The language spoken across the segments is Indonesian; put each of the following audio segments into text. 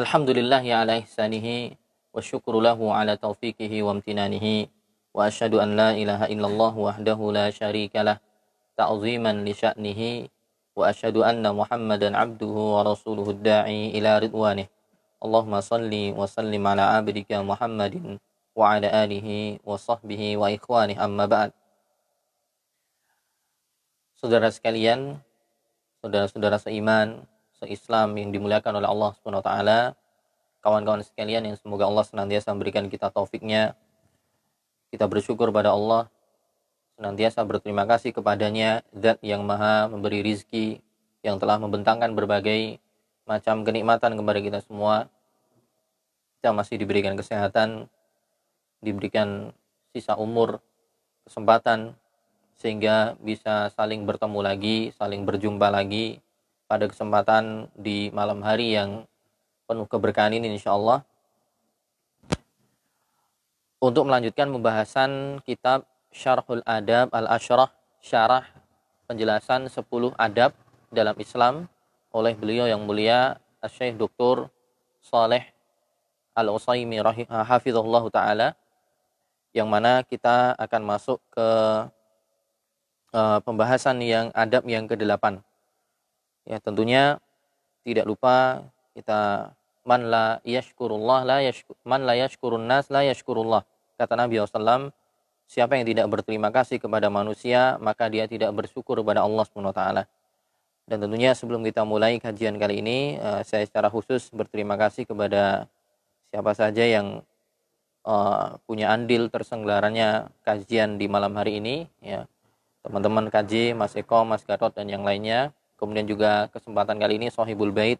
Alhamdulillah ya ala ihsanihi wa syukru lahu ala taufiqihi wa amtinanihi wa asyhadu an la ilaha illallah wahdahu la syarika lah ta'ziman li sya'nihi wa asyhadu anna Muhammadan abduhu wa rasuluhu da'i ila ridwanih. Allahumma salli wa sallim ala abdika Muhammadin wa ala alihi wa sahbihi wa ikhwanih amma ba'd. Saudara sekalian, saudara-saudara seiman, se-Islam yang dimuliakan oleh Allah taala, kawan-kawan sekalian yang semoga Allah senantiasa memberikan kita taufiknya. Kita bersyukur pada Allah, senantiasa berterima kasih kepadanya, zat yang maha memberi rizki, yang telah membentangkan berbagai macam kenikmatan kepada kita semua. Kita masih diberikan kesehatan, diberikan sisa umur, kesempatan, sehingga bisa saling bertemu lagi, saling berjumpa lagi, pada kesempatan di malam hari yang penuh keberkahan ini insya Allah untuk melanjutkan pembahasan kitab Syarhul Adab Al-Ashrah Syarah penjelasan 10 adab dalam Islam oleh beliau yang mulia Syekh Dr. Saleh Al-Usaimi hafizahullah taala yang mana kita akan masuk ke uh, pembahasan yang adab yang ke-8 Ya, tentunya tidak lupa kita man la yashkurullah la yashkur, man la yashkurun nas la yashkurullah. Kata Nabi SAW, siapa yang tidak berterima kasih kepada manusia, maka dia tidak bersyukur kepada Allah SWT. Dan tentunya sebelum kita mulai kajian kali ini, uh, saya secara khusus berterima kasih kepada siapa saja yang uh, punya andil terselenggaranya kajian di malam hari ini, ya teman-teman kaji, Mas Eko, Mas Gatot dan yang lainnya. Kemudian juga kesempatan kali ini Sohibul Bait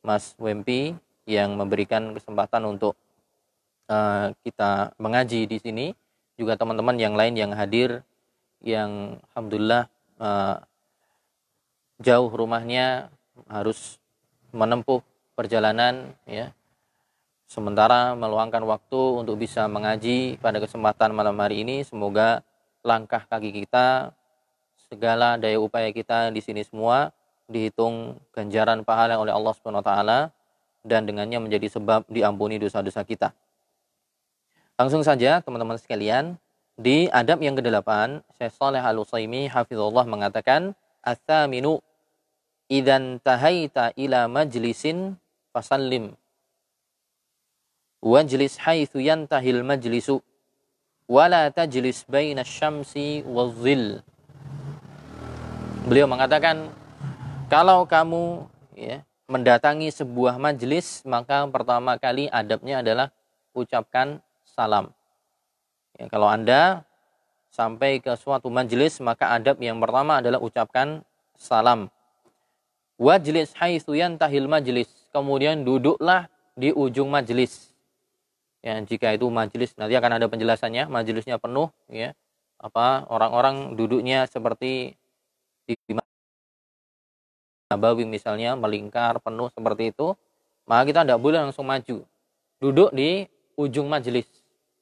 Mas Wempi yang memberikan kesempatan untuk uh, kita mengaji di sini. Juga teman-teman yang lain yang hadir yang alhamdulillah uh, jauh rumahnya harus menempuh perjalanan ya sementara meluangkan waktu untuk bisa mengaji pada kesempatan malam hari ini semoga langkah kaki kita segala daya upaya kita di sini semua dihitung ganjaran pahala oleh Allah Subhanahu wa taala dan dengannya menjadi sebab diampuni dosa-dosa kita. Langsung saja teman-teman sekalian, di adab yang ke-8, Syekh Saleh Al-Utsaimin hafizallah mengatakan, "Ats-tsaminu idzan tahaita ila majlisin fasallim." Wajlis haitsu yantahil majlisu wala tajlis baina syamsi waz-zil. Beliau mengatakan kalau kamu ya, mendatangi sebuah majelis, maka pertama kali adabnya adalah ucapkan salam. Ya, kalau Anda sampai ke suatu majelis, maka adab yang pertama adalah ucapkan salam. Wajlis haitsu yantahil majlis. Kemudian duduklah di ujung majelis. Ya, jika itu majelis nanti akan ada penjelasannya, majelisnya penuh ya. Apa orang-orang duduknya seperti di Nabawi misalnya melingkar penuh seperti itu, maka kita tidak boleh langsung maju. Duduk di ujung majelis.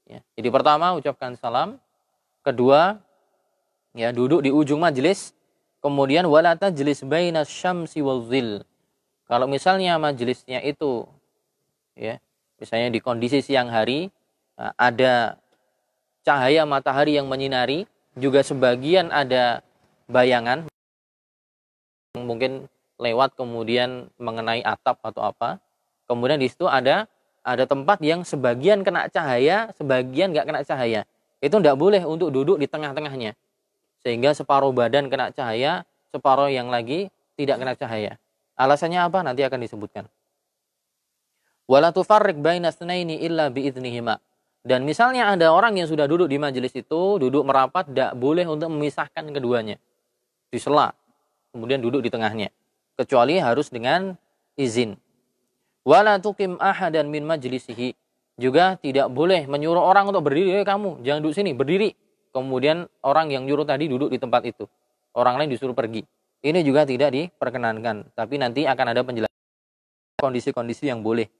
Ya. Jadi pertama ucapkan salam, kedua ya duduk di ujung majelis, kemudian walata jelis baina syamsi wal zil. Kalau misalnya majelisnya itu ya, misalnya di kondisi siang hari nah, ada cahaya matahari yang menyinari, juga sebagian ada bayangan mungkin lewat kemudian mengenai atap atau apa. Kemudian di situ ada ada tempat yang sebagian kena cahaya, sebagian nggak kena cahaya. Itu tidak boleh untuk duduk di tengah-tengahnya. Sehingga separuh badan kena cahaya, separuh yang lagi tidak kena cahaya. Alasannya apa? Nanti akan disebutkan. Wala tufarriq baina illa biidznihima. Dan misalnya ada orang yang sudah duduk di majelis itu, duduk merapat, tidak boleh untuk memisahkan keduanya. Disela. Kemudian duduk di tengahnya kecuali harus dengan izin. Wala tuqim ahadan min majlisihi. Juga tidak boleh menyuruh orang untuk berdiri, eh, kamu jangan duduk sini, berdiri. Kemudian orang yang nyuruh tadi duduk di tempat itu. Orang lain disuruh pergi. Ini juga tidak diperkenankan, tapi nanti akan ada penjelasan kondisi-kondisi yang boleh.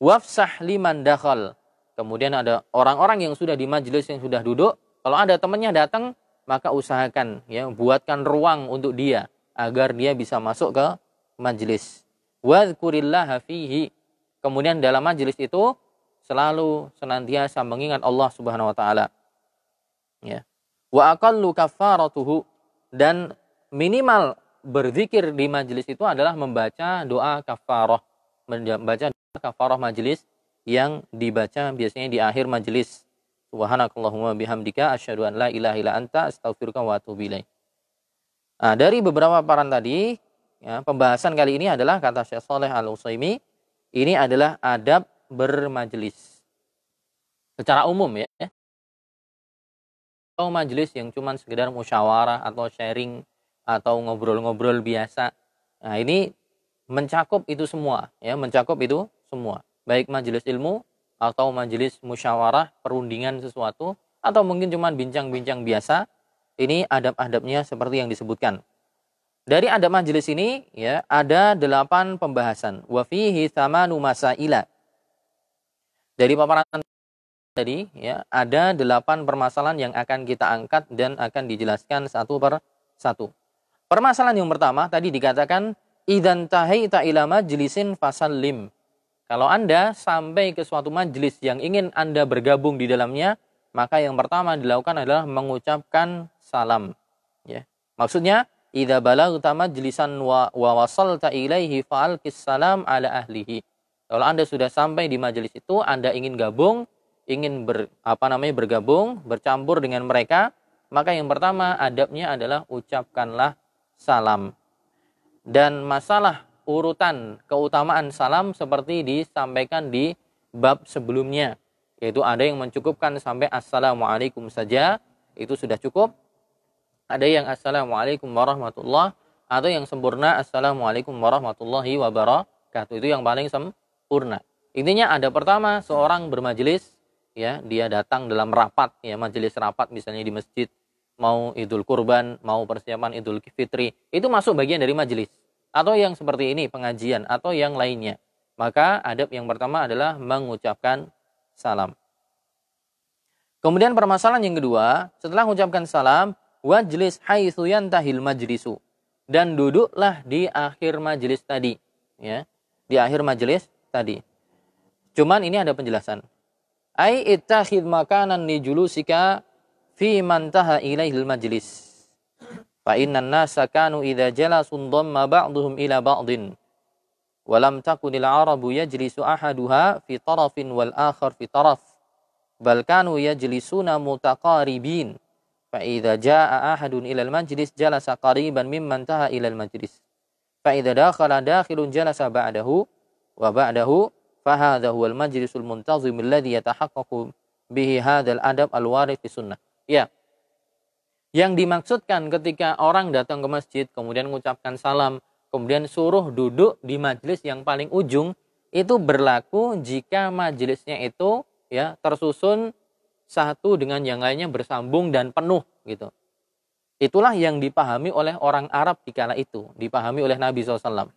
Wafsah liman dakhal. Kemudian ada orang-orang yang sudah di majelis yang sudah duduk, kalau ada temannya datang, maka usahakan ya buatkan ruang untuk dia agar dia bisa masuk ke majelis. Wadhkurillaha fihi. Kemudian dalam majelis itu selalu senantiasa mengingat Allah Subhanahu wa taala. Ya. Wa aqallu kafaratuhu dan minimal berzikir di majelis itu adalah membaca doa kafarah. Membaca doa kafarah majelis yang dibaca biasanya di akhir majelis. Subhanakallahumma bihamdika asyhadu an la ilaha illa anta astaghfiruka wa atubu ilaik. Nah, dari beberapa paparan tadi, ya, pembahasan kali ini adalah kata Syekh Saleh Al-Utsaimin ini adalah adab bermajelis. Secara umum ya. Atau majelis yang cuma sekedar musyawarah atau sharing atau ngobrol-ngobrol biasa. Nah, ini mencakup itu semua, ya, mencakup itu semua. Baik majelis ilmu atau majelis musyawarah, perundingan sesuatu atau mungkin cuma bincang-bincang biasa. Ini adab-adabnya seperti yang disebutkan. Dari adab majelis ini ya ada delapan pembahasan. Wa fihi thamanu masaila. Dari paparan tadi ya ada delapan permasalahan yang akan kita angkat dan akan dijelaskan satu per satu. Permasalahan yang pertama tadi dikatakan idan tahaita ila majlisin fasallim. Kalau Anda sampai ke suatu majelis yang ingin Anda bergabung di dalamnya, maka yang pertama dilakukan adalah mengucapkan salam. Ya. Maksudnya idza balagta majlisan wa, wa wasalta ilaihi fa'alqis salam ala ahlihi. Kalau Anda sudah sampai di majelis itu, Anda ingin gabung, ingin ber, apa namanya bergabung, bercampur dengan mereka, maka yang pertama adabnya adalah ucapkanlah salam. Dan masalah urutan keutamaan salam seperti disampaikan di bab sebelumnya, yaitu ada yang mencukupkan sampai assalamualaikum saja, itu sudah cukup. Ada yang assalamualaikum warahmatullah atau yang sempurna assalamualaikum warahmatullahi wabarakatuh. Itu yang paling sempurna. Intinya ada pertama seorang bermajelis ya dia datang dalam rapat ya majelis rapat misalnya di masjid mau idul kurban mau persiapan idul fitri itu masuk bagian dari majelis atau yang seperti ini pengajian atau yang lainnya. Maka adab yang pertama adalah mengucapkan salam. Kemudian permasalahan yang kedua setelah mengucapkan salam wajlis haitsu yantahil majlisu. Dan duduklah di akhir majelis tadi ya. Di akhir majelis tadi. Cuman ini ada penjelasan. Ai ittakhid makanan li julusika fi mantaha ilaihil majlis. Fa innan nasa kanu idza jalasun dhamma ba'dhum ila ba'din Walam takunil arabu yajlisu ahaduha fi tarafin wal akhar fi taraf. Bal kanu yajlisuna mutaqaribin. Fa idza jaa ahadun ila al majlis jalasa qariban mimman taha ila al majlis. Fa idza dakhala dakhilun jalasa ba'dahu wa ba'dahu fa hadha huwa al majlisul muntazim alladhi yatahaqqaqu bihi hadzal adab al warif fi sunnah. Ya. Yang dimaksudkan ketika orang datang ke masjid kemudian mengucapkan salam, kemudian suruh duduk di majelis yang paling ujung itu berlaku jika majelisnya itu ya tersusun satu dengan yang lainnya bersambung dan penuh gitu. Itulah yang dipahami oleh orang Arab di kala itu, dipahami oleh Nabi SAW.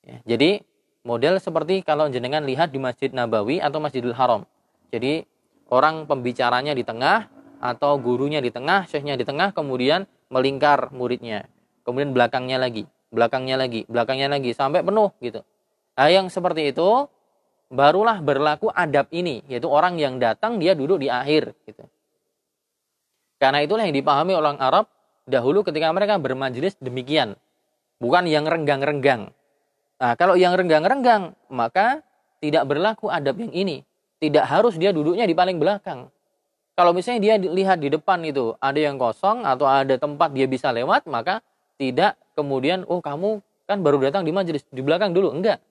Ya, jadi model seperti kalau jenengan lihat di Masjid Nabawi atau Masjidil Haram. Jadi orang pembicaranya di tengah atau gurunya di tengah, syekhnya di tengah, kemudian melingkar muridnya. Kemudian belakangnya lagi, belakangnya lagi, belakangnya lagi sampai penuh gitu. Nah, yang seperti itu barulah berlaku adab ini, yaitu orang yang datang dia duduk di akhir gitu. Karena itulah yang dipahami orang Arab dahulu ketika mereka bermajelis demikian. Bukan yang renggang-renggang. Nah, kalau yang renggang-renggang, maka tidak berlaku adab yang ini. Tidak harus dia duduknya di paling belakang. Kalau misalnya dia lihat di depan itu ada yang kosong atau ada tempat dia bisa lewat, maka tidak kemudian, oh kamu kan baru datang di majelis, di belakang dulu. Enggak.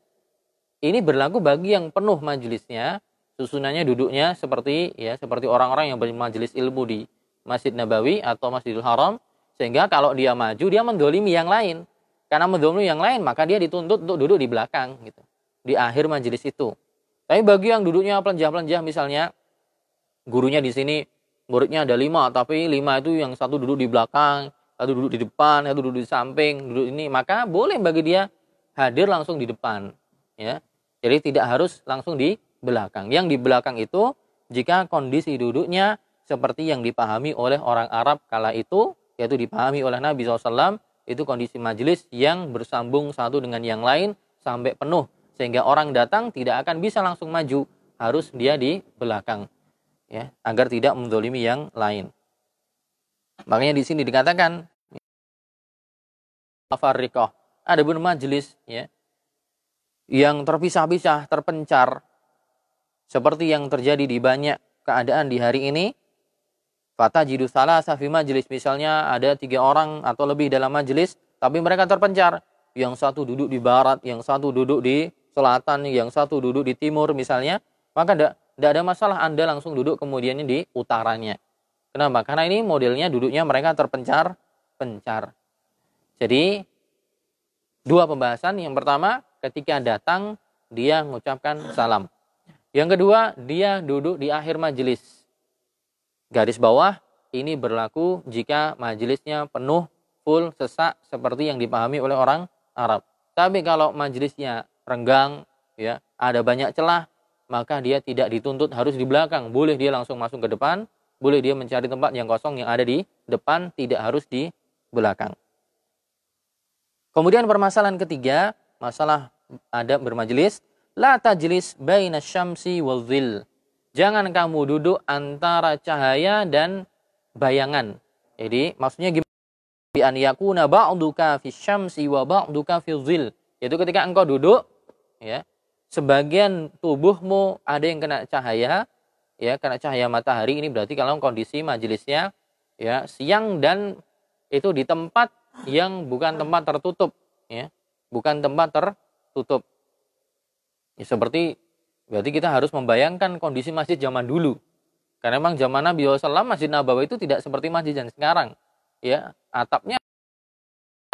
Ini berlaku bagi yang penuh majelisnya, susunannya duduknya seperti ya seperti orang-orang yang bermajelis ilmu di Masjid Nabawi atau Masjidil Haram sehingga kalau dia maju dia mendolimi yang lain. Karena mendolimi yang lain maka dia dituntut untuk duduk di belakang gitu. Di akhir majelis itu. Tapi bagi yang duduknya pelenjah-pelenjah misalnya gurunya di sini muridnya ada lima tapi lima itu yang satu duduk di belakang satu duduk di depan satu duduk di samping duduk ini maka boleh bagi dia hadir langsung di depan ya jadi tidak harus langsung di belakang. Yang di belakang itu jika kondisi duduknya seperti yang dipahami oleh orang Arab kala itu, yaitu dipahami oleh Nabi SAW, itu kondisi majelis yang bersambung satu dengan yang lain sampai penuh. sehingga orang datang tidak akan bisa langsung maju, harus dia di belakang. Ya, agar tidak mendolimi yang lain. Makanya di sini dikatakan farriqah. Ada pun majelis ya yang terpisah-pisah, terpencar seperti yang terjadi di banyak keadaan di hari ini. Fata jidu salah safi majelis misalnya ada tiga orang atau lebih dalam majelis tapi mereka terpencar. Yang satu duduk di barat, yang satu duduk di selatan, yang satu duduk di timur misalnya. Maka tidak ada masalah Anda langsung duduk kemudian di utaranya. Kenapa? Karena ini modelnya duduknya mereka terpencar, pencar. Jadi dua pembahasan. Yang pertama, ketika datang dia mengucapkan salam. Yang kedua, dia duduk di akhir majelis. Garis bawah ini berlaku jika majelisnya penuh, full, sesak seperti yang dipahami oleh orang Arab. Tapi kalau majelisnya renggang, ya, ada banyak celah, maka dia tidak dituntut harus di belakang. Boleh dia langsung masuk ke depan, boleh dia mencari tempat yang kosong yang ada di depan, tidak harus di belakang. Kemudian permasalahan ketiga, masalah adab bermajelis, la tajlis baina syamsi wal dhil. Jangan kamu duduk antara cahaya dan bayangan. Jadi maksudnya gimana? Bi an yakuna ba'duka fi syamsi wa ba'duka fi dhil. Yaitu ketika engkau duduk ya, sebagian tubuhmu ada yang kena cahaya ya, kena cahaya matahari. Ini berarti kalau kondisi majelisnya ya siang dan itu di tempat yang bukan tempat tertutup ya. Bukan tempat tertutup. Ya, seperti berarti kita harus membayangkan kondisi masjid zaman dulu. Karena memang zaman Nabi SAW masjid Nabawi itu tidak seperti masjid yang sekarang ya. Atapnya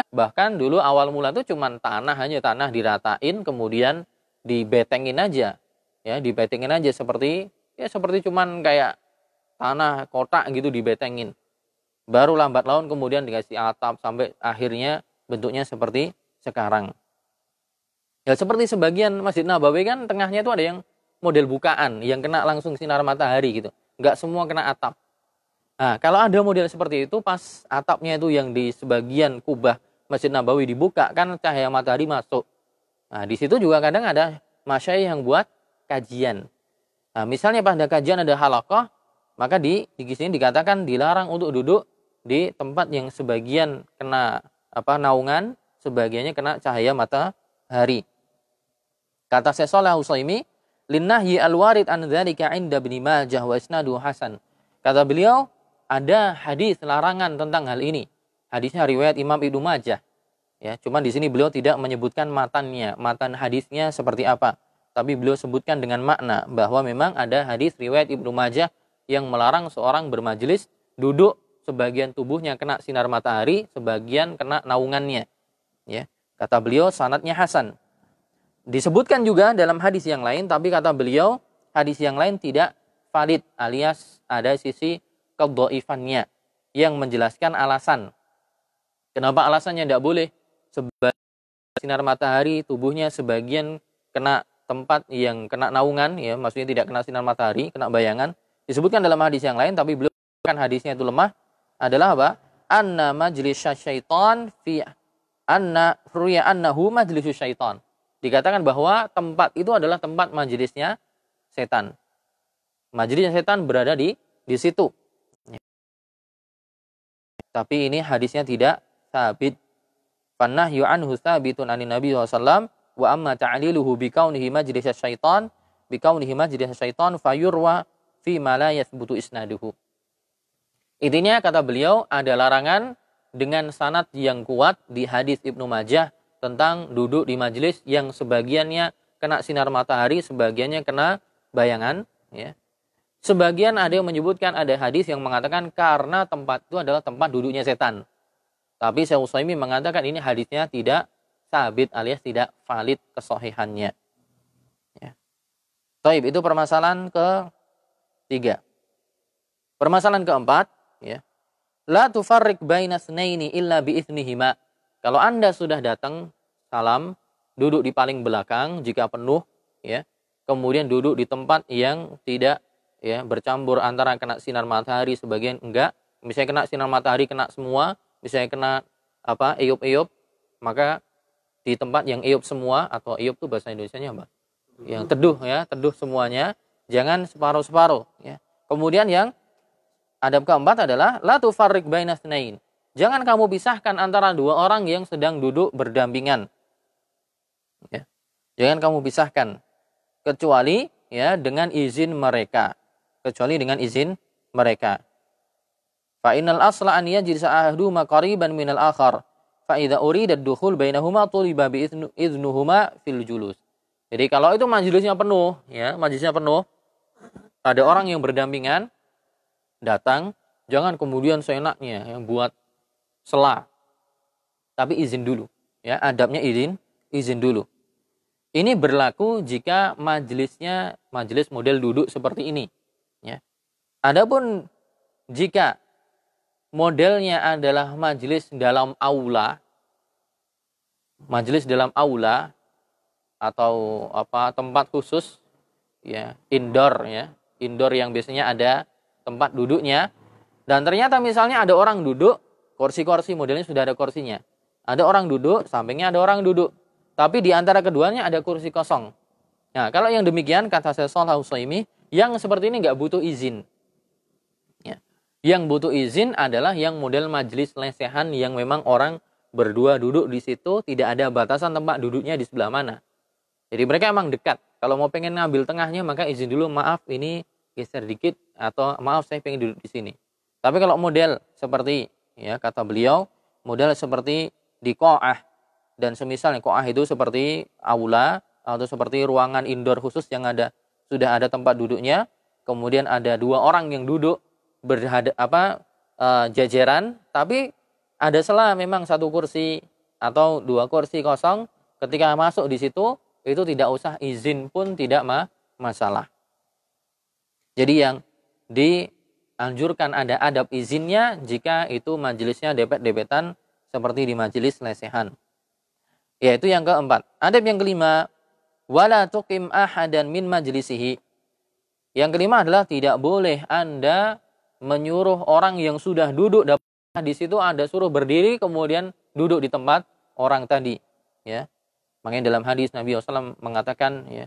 bahkan dulu awal mula itu cuma tanah hanya tanah diratain kemudian dibetengin aja ya dibetengin aja seperti ya seperti cuman kayak tanah kotak gitu dibetengin Baru lambat laun kemudian dikasih atap sampai akhirnya bentuknya seperti sekarang. Ya seperti sebagian Masjid Nabawi kan tengahnya itu ada yang model bukaan yang kena langsung sinar matahari gitu. Enggak semua kena atap. Nah, kalau ada model seperti itu pas atapnya itu yang di sebagian kubah Masjid Nabawi dibuka kan cahaya matahari masuk. Nah, di situ juga kadang ada masyai yang buat kajian. Nah, misalnya pada kajian ada halakoh, maka di di sini dikatakan dilarang untuk duduk di tempat yang sebagian kena apa naungan, sebagiannya kena cahaya matahari. Kata Syekh Shalih Utsaimin, "Linnahyi al-warid an dzalika 'inda Ibnu Majah wa isnadu hasan." Kata beliau, ada hadis larangan tentang hal ini. Hadisnya riwayat Imam Ibnu Majah. Ya, cuma di sini beliau tidak menyebutkan matannya, matan hadisnya seperti apa. Tapi beliau sebutkan dengan makna bahwa memang ada hadis riwayat Ibnu Majah yang melarang seorang bermajelis duduk sebagian tubuhnya kena sinar matahari, sebagian kena naungannya. Ya, kata beliau sanatnya Hasan. Disebutkan juga dalam hadis yang lain, tapi kata beliau hadis yang lain tidak valid alias ada sisi kedoifannya yang menjelaskan alasan. Kenapa alasannya tidak boleh? Sebagian sinar matahari tubuhnya sebagian kena tempat yang kena naungan, ya maksudnya tidak kena sinar matahari, kena bayangan. Disebutkan dalam hadis yang lain, tapi belum kan hadisnya itu lemah adalah apa? Anna majlis syaitan fi anna ruya annahu majlis syaitan. Dikatakan bahwa tempat itu adalah tempat majelisnya setan. Majelisnya setan berada di di situ. Tapi ini hadisnya tidak sabit. Fannahyu anhu sabitun anin Nabi SAW wa amma ta'liluhu bikaunihi majlis syaitan bikaunihi majlis syaitan fayurwa fi ma la yathbutu isnaduhu. Intinya kata beliau ada larangan dengan sanat yang kuat di hadis Ibnu Majah tentang duduk di majelis yang sebagiannya kena sinar matahari, sebagiannya kena bayangan. Ya. Sebagian ada yang menyebutkan ada hadis yang mengatakan karena tempat itu adalah tempat duduknya setan. Tapi Syekh Utsaimin mengatakan ini hadisnya tidak sabit alias tidak valid kesohihannya. Ya. Taib itu permasalahan ketiga. Permasalahan keempat, ya. La tufarrik baina snaini illa biithnihima. Kalau Anda sudah datang salam, duduk di paling belakang jika penuh ya. Kemudian duduk di tempat yang tidak ya bercampur antara kena sinar matahari sebagian enggak. Misalnya kena sinar matahari kena semua, misalnya kena apa? eyup-eyup, maka di tempat yang iup semua atau iup itu bahasa Indonesia-nya apa? Yang teduh ya, teduh semuanya, jangan separuh-separuh ya. Kemudian yang adab keempat adalah la tufarriq bainasnain. Jangan kamu pisahkan antara dua orang yang sedang duduk berdampingan. Ya. Jangan kamu pisahkan kecuali ya dengan izin mereka. Kecuali dengan izin mereka. Fa innal asla an yajlisa ahaduhuma qariban minal akhar. Fa idza urida ad-dukhul bainahuma tuliba bi idnuhuma fil julus. Jadi kalau itu majelisnya penuh, ya, majelisnya penuh, ada orang yang berdampingan datang, jangan kemudian seenaknya yang buat sela. Tapi izin dulu, ya, adabnya izin, izin dulu. Ini berlaku jika majelisnya majelis model duduk seperti ini, ya. Adapun jika modelnya adalah majelis dalam aula, majelis dalam aula atau apa tempat khusus ya indoor ya. Indoor yang biasanya ada tempat duduknya. Dan ternyata misalnya ada orang duduk kursi-kursi modelnya sudah ada kursinya. Ada orang duduk sampingnya ada orang duduk. Tapi di antara keduanya ada kursi kosong. Nah kalau yang demikian kata saya Usaimi yang seperti ini nggak butuh izin yang butuh izin adalah yang model majelis lesehan yang memang orang berdua duduk di situ, tidak ada batasan tempat duduknya di sebelah mana. Jadi mereka emang dekat. Kalau mau pengen ngambil tengahnya maka izin dulu, maaf ini geser dikit atau maaf saya pengen duduk di sini. Tapi kalau model seperti ya kata beliau, model seperti di koah dan semisalnya koah itu seperti aula atau seperti ruangan indoor khusus yang ada sudah ada tempat duduknya, kemudian ada dua orang yang duduk berhadap apa uh, jajaran tapi ada sela memang satu kursi atau dua kursi kosong ketika masuk di situ itu tidak usah izin pun tidak ma masalah. Jadi yang dianjurkan ada adab izinnya jika itu majelisnya depet-depetan seperti di majelis lesehan. Yaitu yang keempat. Adab yang kelima, wala tuqim ahadan min majlisihi. Yang kelima adalah tidak boleh Anda menyuruh orang yang sudah duduk di situ ada suruh berdiri kemudian duduk di tempat orang tadi ya. Makanya dalam hadis Nabi SAW mengatakan ya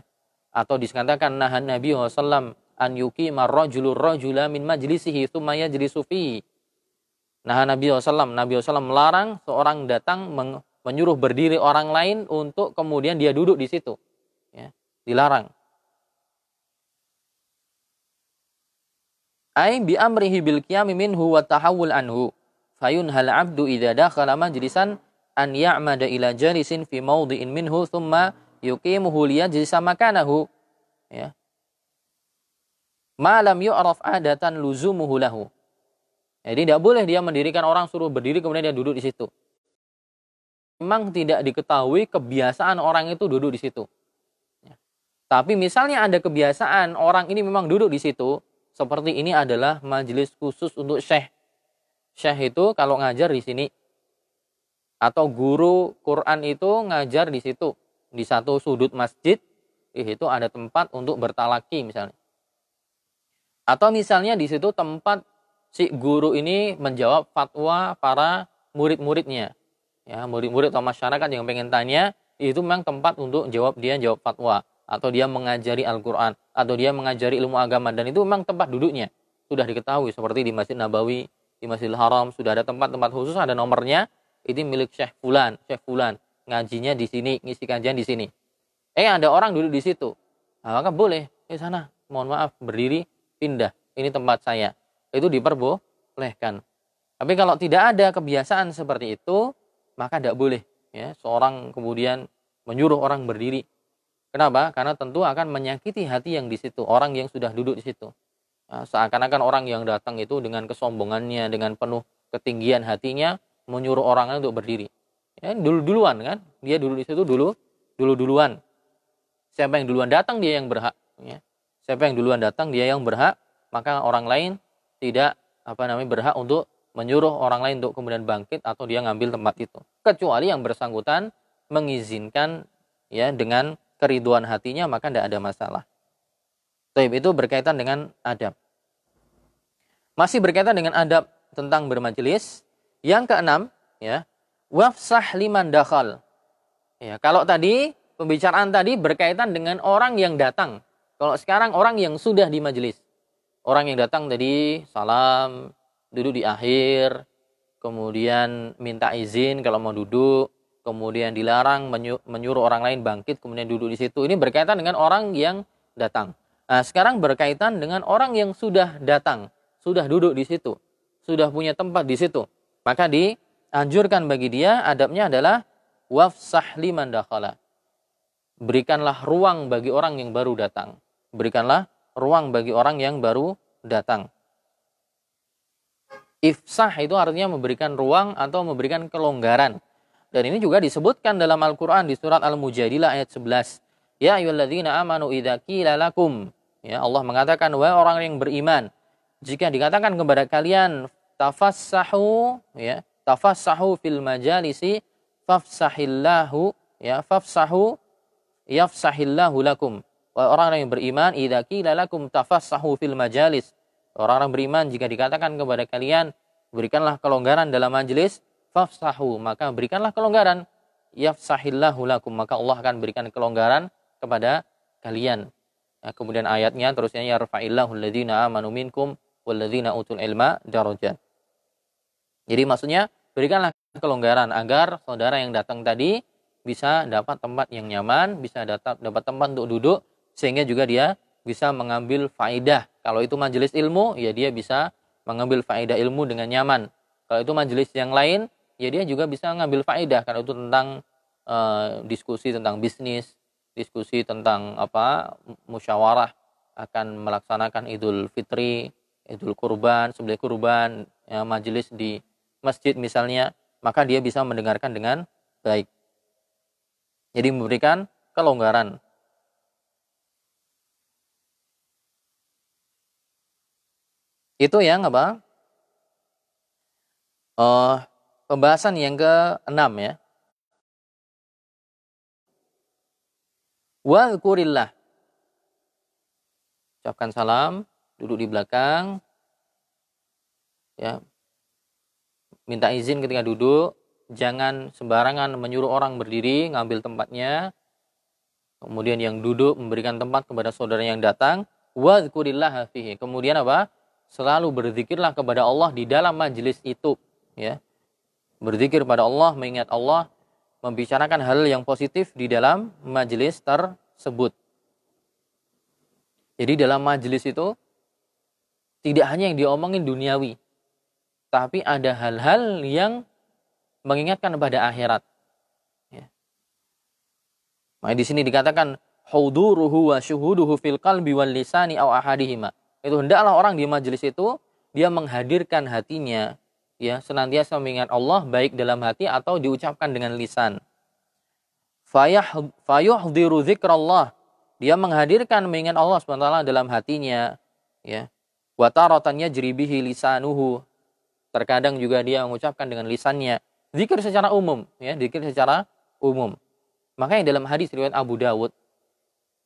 atau disatakan nahan Nabi SAW an yuki marrojulur rojula min majlisihi sumaya jadi sufi nah Nabi SAW Nabi SAW melarang seorang datang menyuruh berdiri orang lain untuk kemudian dia duduk di situ ya dilarang ay bi amrihi bil qiyami minhu wa tahawul anhu. Fayun hal abdu idza dakhala majlisan an ya'mada ila jalisin fi mawdi'in minhu thumma yuqimuhu liyajlisa makanahu. Ya. Malam yu'raf adatan luzumuhu lahu. Jadi tidak boleh dia mendirikan orang suruh berdiri kemudian dia duduk di situ. Memang tidak diketahui kebiasaan orang itu duduk di situ. Ya. tapi misalnya ada kebiasaan orang ini memang duduk di situ seperti ini adalah majelis khusus untuk syekh. Syekh itu kalau ngajar di sini atau guru Quran itu ngajar di situ di satu sudut masjid itu ada tempat untuk bertalaki misalnya. Atau misalnya di situ tempat si guru ini menjawab fatwa para murid-muridnya. Ya, murid-murid atau masyarakat yang pengen tanya, itu memang tempat untuk jawab dia jawab fatwa atau dia mengajari Al-Quran atau dia mengajari ilmu agama. Dan itu memang tempat duduknya. Sudah diketahui seperti di Masjid Nabawi di Masjidil Haram sudah ada tempat-tempat khusus ada nomornya. Ini milik Syekh Fulan Syekh Fulan. Ngajinya di sini ngisi kajian di sini. Eh ada orang duduk di situ. Nah, maka boleh eh sana mohon maaf berdiri pindah. Ini tempat saya. Itu diperbolehkan. Tapi kalau tidak ada kebiasaan seperti itu maka tidak boleh ya. Seorang kemudian menyuruh orang berdiri Kenapa? Karena tentu akan menyakiti hati yang di situ, orang yang sudah duduk di situ. Nah, seakan-akan orang yang datang itu dengan kesombongannya, dengan penuh ketinggian hatinya, menyuruh orang untuk berdiri. Ya, dulu duluan kan, dia dulu di situ dulu, dulu duluan. Siapa yang duluan datang dia yang berhak. Ya. Siapa yang duluan datang dia yang berhak, maka orang lain tidak apa namanya berhak untuk menyuruh orang lain untuk kemudian bangkit atau dia ngambil tempat itu. Kecuali yang bersangkutan mengizinkan ya dengan keriduan hatinya maka tidak ada masalah. Taib itu berkaitan dengan adab. Masih berkaitan dengan adab tentang bermajelis. Yang keenam, ya, wafsah liman dakhal. Ya, kalau tadi pembicaraan tadi berkaitan dengan orang yang datang. Kalau sekarang orang yang sudah di majelis. Orang yang datang tadi salam, duduk di akhir, kemudian minta izin kalau mau duduk, kemudian dilarang menyuruh orang lain bangkit, kemudian duduk di situ. Ini berkaitan dengan orang yang datang. Nah, sekarang berkaitan dengan orang yang sudah datang, sudah duduk di situ, sudah punya tempat di situ. Maka dianjurkan bagi dia adabnya adalah wafsah liman dakhala berikanlah ruang bagi orang yang baru datang. Berikanlah ruang bagi orang yang baru datang. Ifsah itu artinya memberikan ruang atau memberikan kelonggaran. Dan ini juga disebutkan dalam Al-Quran di surat Al-Mujadilah ayat 11. Ya ayyuhalladzina amanu idza lakum. Ya Allah mengatakan wahai orang yang beriman, jika dikatakan kepada kalian tafassahu ya, tafassahu fil majalisi fafsahillahu ya, fafsahu yafsahillahu lakum. Orang-orang yang beriman, idza qila lakum tafassahu fil majalis. Orang-orang beriman jika dikatakan kepada kalian, berikanlah kelonggaran dalam majelis, fafsahu, maka berikanlah kelonggaran. Yafsahillahu lakum, maka Allah akan berikan kelonggaran kepada kalian. Ya, kemudian ayatnya terusnya yarfa'illahu alladhina amanu minkum walladzina utul ilma darajat. Jadi maksudnya berikanlah kelonggaran agar saudara yang datang tadi bisa dapat tempat yang nyaman, bisa dapat dapat tempat untuk duduk sehingga juga dia bisa mengambil faedah. Kalau itu majelis ilmu, ya dia bisa mengambil faedah ilmu dengan nyaman. Kalau itu majelis yang lain, ya dia juga bisa mengambil faedah kalau itu tentang uh, diskusi tentang bisnis, diskusi tentang apa musyawarah akan melaksanakan Idul Fitri, Idul Kurban, sebelah kurban, ya, majelis di masjid misalnya, maka dia bisa mendengarkan dengan baik. Jadi memberikan kelonggaran. Itu yang apa? Uh, pembahasan yang ke-6 ya. Wadhkurillah. Ucapkan salam, duduk di belakang. Ya. Minta izin ketika duduk, jangan sembarangan menyuruh orang berdiri ngambil tempatnya kemudian yang duduk memberikan tempat kepada saudara yang datang wadhkurillah fihi kemudian apa selalu berzikirlah kepada Allah di dalam majelis itu ya berzikir pada Allah mengingat Allah membicarakan hal yang positif di dalam majelis tersebut jadi dalam majelis itu tidak hanya yang diomongin duniawi tapi ada hal-hal yang mengingatkan pada akhirat. Ya. Maka di sini dikatakan huduruhu wa syuhuduhu fil qalbi wal lisani aw ahadihima. Itu hendaklah orang di majelis itu dia menghadirkan hatinya ya senantiasa mengingat Allah baik dalam hati atau diucapkan dengan lisan. Fayah fayuhdhiru dzikrallah. Dia menghadirkan mengingat Allah SWT dalam hatinya ya. Wa taratannya jribihi lisanuhu. Terkadang juga dia mengucapkan dengan lisannya zikir secara umum ya zikir secara umum makanya dalam hadis riwayat Abu Dawud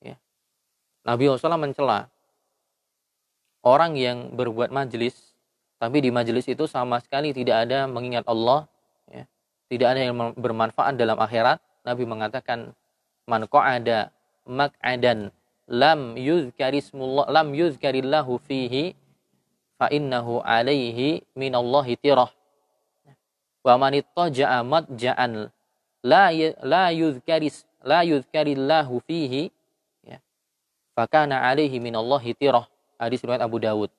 ya, Nabi SAW mencela orang yang berbuat majelis tapi di majelis itu sama sekali tidak ada mengingat Allah ya, tidak ada yang bermanfaat dalam akhirat. Nabi mengatakan man qa'ada mak'adan lam yuzkarismullah lam yuzkarillahu fihi fa innahu alaihi minallahi tirah. Wa man ittaja'a madja'an la la yuzkaris la yuzkarillahu fihi ya fakana alaihi minallahi tirah. Hadis riwayat Abu Dawud.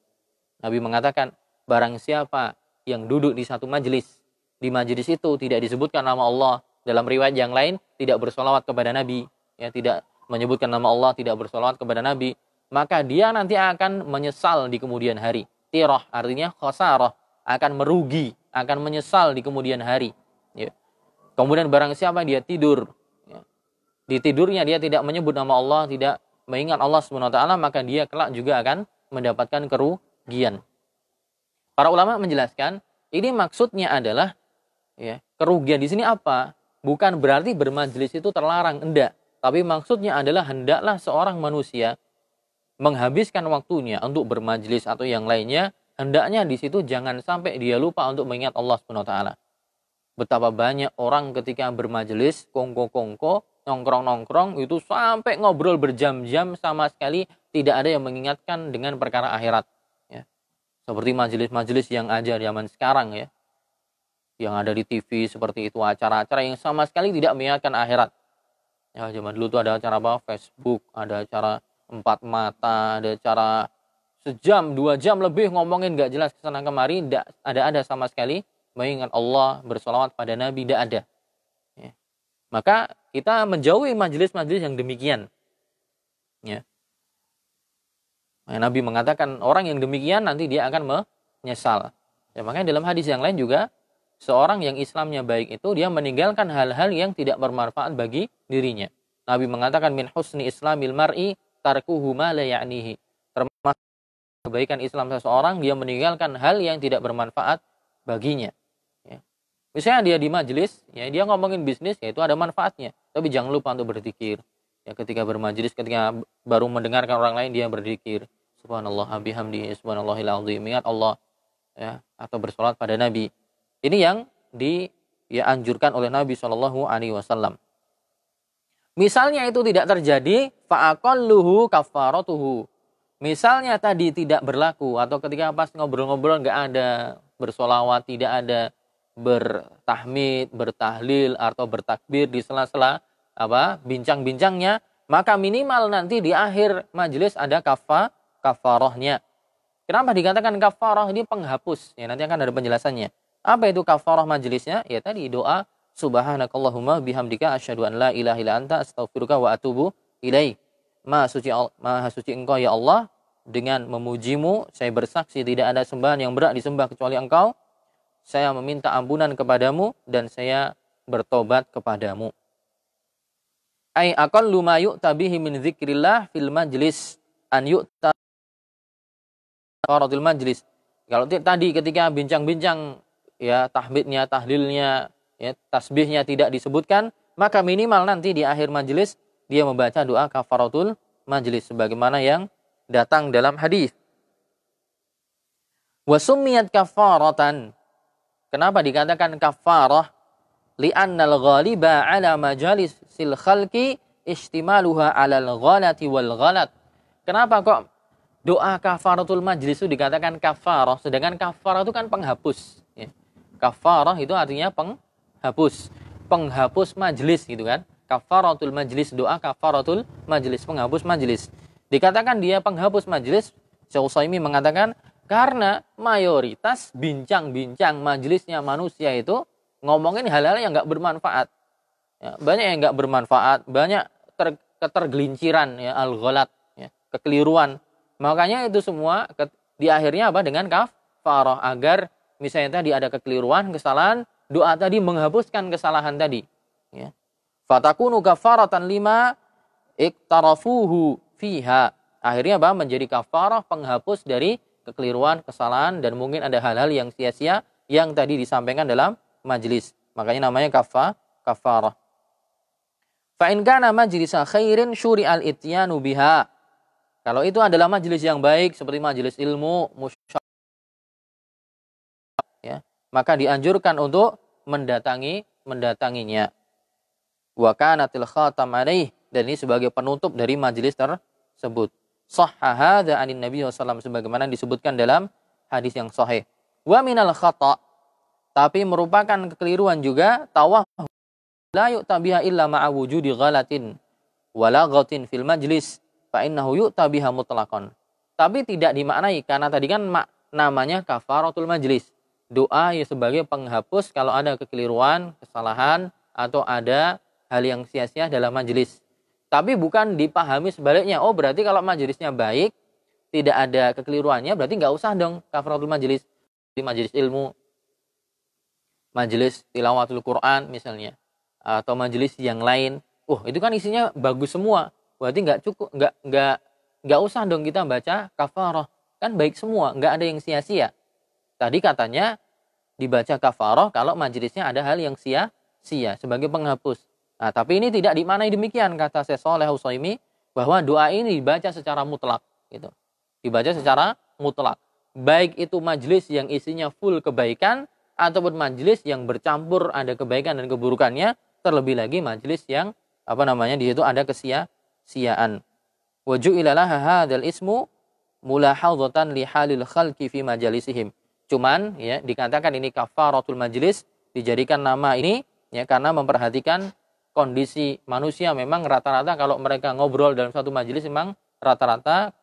Nabi mengatakan barang siapa yang duduk di satu majelis di majelis itu tidak disebutkan nama Allah dalam riwayat yang lain tidak bersolawat kepada Nabi ya tidak menyebutkan nama Allah tidak bersolawat kepada Nabi maka dia nanti akan menyesal di kemudian hari tirah artinya khosarah akan merugi akan menyesal di kemudian hari. Ya. Kemudian barang siapa dia tidur, ya. di tidurnya dia tidak menyebut nama Allah, tidak mengingat Allah swt, maka dia kelak juga akan mendapatkan kerugian. Para ulama menjelaskan, ini maksudnya adalah ya, kerugian di sini apa? Bukan berarti bermajelis itu terlarang, enggak. Tapi maksudnya adalah hendaklah seorang manusia menghabiskan waktunya untuk bermajelis atau yang lainnya hendaknya di situ jangan sampai dia lupa untuk mengingat Allah Subhanahu wa taala. Betapa banyak orang ketika bermajelis, kongko-kongko, nongkrong-nongkrong, itu sampai ngobrol berjam-jam sama sekali tidak ada yang mengingatkan dengan perkara akhirat. Seperti majelis-majelis yang ada zaman sekarang ya. Yang ada di TV seperti itu, acara-acara yang sama sekali tidak mengingatkan akhirat. Ya, zaman dulu tuh ada acara apa? Facebook, ada acara empat mata, ada acara sejam, dua jam lebih ngomongin gak jelas ke sana kemari, tidak ada ada sama sekali mengingat Allah, bersolawat pada Nabi, tidak ada. Ya. Maka kita menjauhi majelis-majelis yang demikian. Ya. Nabi mengatakan orang yang demikian nanti dia akan menyesal. Ya, makanya dalam hadis yang lain juga seorang yang Islamnya baik itu dia meninggalkan hal-hal yang tidak bermanfaat bagi dirinya. Nabi mengatakan min husni islamil mar'i tarkuhu ma la ya'nihi. Termasuk kebaikan Islam seseorang dia meninggalkan hal yang tidak bermanfaat baginya. Misalnya dia di majelis, ya dia ngomongin bisnis, ya itu ada manfaatnya. Tapi jangan lupa untuk berzikir. Ya ketika bermajelis, ketika baru mendengarkan orang lain dia berzikir. Subhanallah bihamdi, subhanallahil azim. Ingat Allah ya atau bersolat pada Nabi. Ini yang di ya anjurkan oleh Nabi Shallallahu alaihi wasallam. Misalnya itu tidak terjadi, fa'aqalluhu kafaratuhu. Misalnya tadi tidak berlaku atau ketika pas ngobrol-ngobrol nggak ada bersolawat, tidak ada bertahmid, bertahlil atau bertakbir di sela-sela apa bincang-bincangnya, maka minimal nanti di akhir majelis ada kafa kafarohnya. Kenapa dikatakan kafaroh ini penghapus? Ya nanti akan ada penjelasannya. Apa itu kafaroh majelisnya? Ya tadi doa subhanakallahumma bihamdika asyhadu an la ilaha illa anta astaghfiruka wa atubu ilaik. Maha suci Maha suci Engkau ya Allah dengan memujimu saya bersaksi tidak ada sembahan yang berat disembah kecuali Engkau saya meminta ampunan kepadamu dan saya bertobat kepadamu. Ai aqallu ma yu'ta bihi min dzikrillah fil majlis an yu'ta faratul majlis. Kalau tadi ketika bincang-bincang ya tahmidnya, tahlilnya, ya tasbihnya tidak disebutkan, maka minimal nanti di akhir majelis dia membaca doa kafaratul majlis sebagaimana yang datang dalam hadis. Wa summiyat kafaratan Kenapa dikatakan kafarah? Li'annal ghaliba ala majalis sil khalqi istimaluha alal ghalati wal ghalat. Kenapa kok doa kafaratul majlis itu dikatakan kafarah, sedangkan kafarah itu kan penghapus. Ya. Kafarah itu artinya penghapus, penghapus majlis gitu kan. Kafaratul majlis doa kafaratul majlis penghapus majlis. Dikatakan dia penghapus majlis, Syekh mengatakan karena mayoritas bincang-bincang majelisnya manusia itu ngomongin hal-hal yang nggak bermanfaat. Ya, banyak yang nggak bermanfaat, banyak ter, ketergelinciran ya al-ghalat, ya, kekeliruan. Makanya itu semua di akhirnya apa dengan kafarah agar misalnya tadi ada kekeliruan, kesalahan, doa tadi menghapuskan kesalahan tadi. Ya. Fatakunu kafaratan lima iktarafuhu fiha. Akhirnya apa? Menjadi kafarah penghapus dari kekeliruan, kesalahan dan mungkin ada hal-hal yang sia-sia yang tadi disampaikan dalam majelis. Makanya namanya kafa kafarah. Fa in kana majlisa khairin syuri'al ityanu biha. Kalau itu adalah majelis yang baik seperti majelis ilmu, ya, maka dianjurkan untuk mendatangi mendatanginya. Wa kanatil khatam alaih dan ini sebagai penutup dari majelis tersebut sahha hadza anin Nabi SAW sebagaimana disebutkan dalam hadis yang sahih. Wa minal khata' tapi merupakan kekeliruan juga tawah la yu'tabiha illa ma'a wujudi ghalatin walaghatin fil majlis fa innahu yu'tabiha mutlaqan. Tapi tidak dimaknai karena tadi kan mak, namanya kafaratul majlis. Doa ya sebagai penghapus kalau ada kekeliruan, kesalahan atau ada hal yang sia-sia dalam majlis. Tapi bukan dipahami sebaliknya. Oh berarti kalau majelisnya baik, tidak ada kekeliruannya, berarti nggak usah dong kafaratul majelis. Di majelis ilmu, majelis tilawatul Quran misalnya, atau majelis yang lain. Oh itu kan isinya bagus semua. Berarti nggak cukup, nggak nggak nggak usah dong kita baca kafarah. Kan baik semua, nggak ada yang sia-sia. Tadi katanya dibaca kafarah kalau majelisnya ada hal yang sia-sia sebagai penghapus. Nah, tapi ini tidak dimanai demikian kata Syekh Saleh Usaimi bahwa doa ini dibaca secara mutlak gitu. Dibaca secara mutlak. Baik itu majelis yang isinya full kebaikan ataupun majelis yang bercampur ada kebaikan dan keburukannya, terlebih lagi majelis yang apa namanya di situ ada kesia-siaan. Waju ilalah hadzal ismu mulahadzatan li halil khalqi fi majalisihim. Cuman ya dikatakan ini kafaratul majlis dijadikan nama ini ya karena memperhatikan kondisi manusia memang rata-rata kalau mereka ngobrol dalam suatu majelis memang rata-rata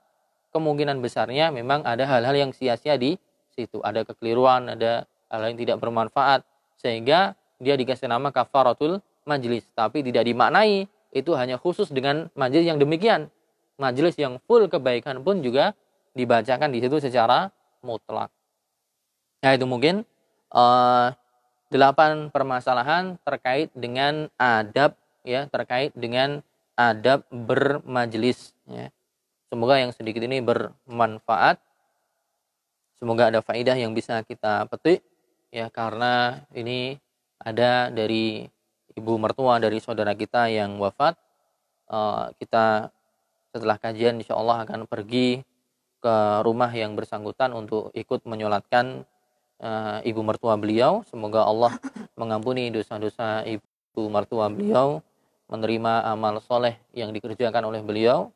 kemungkinan besarnya memang ada hal-hal yang sia-sia di situ. Ada kekeliruan, ada hal yang tidak bermanfaat. Sehingga dia dikasih nama kafaratul majlis. Tapi tidak dimaknai itu hanya khusus dengan majelis yang demikian. Majelis yang full kebaikan pun juga dibacakan di situ secara mutlak. Nah itu mungkin uh, delapan permasalahan terkait dengan adab ya terkait dengan adab bermajelis ya. Semoga yang sedikit ini bermanfaat. Semoga ada faidah yang bisa kita petik ya karena ini ada dari ibu mertua dari saudara kita yang wafat. Uh, kita setelah kajian insya Allah akan pergi ke rumah yang bersangkutan untuk ikut menyolatkan uh, ibu mertua beliau. Semoga Allah mengampuni dosa-dosa ibu mertua beliau, menerima amal soleh yang dikerjakan oleh beliau,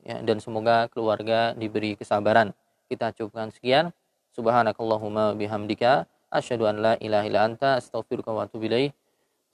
ya, dan semoga keluarga diberi kesabaran. Kita cukupkan sekian. Subhanakallahumma bihamdika asyhadu an la ilaha illa anta astaghfiruka wa atubu.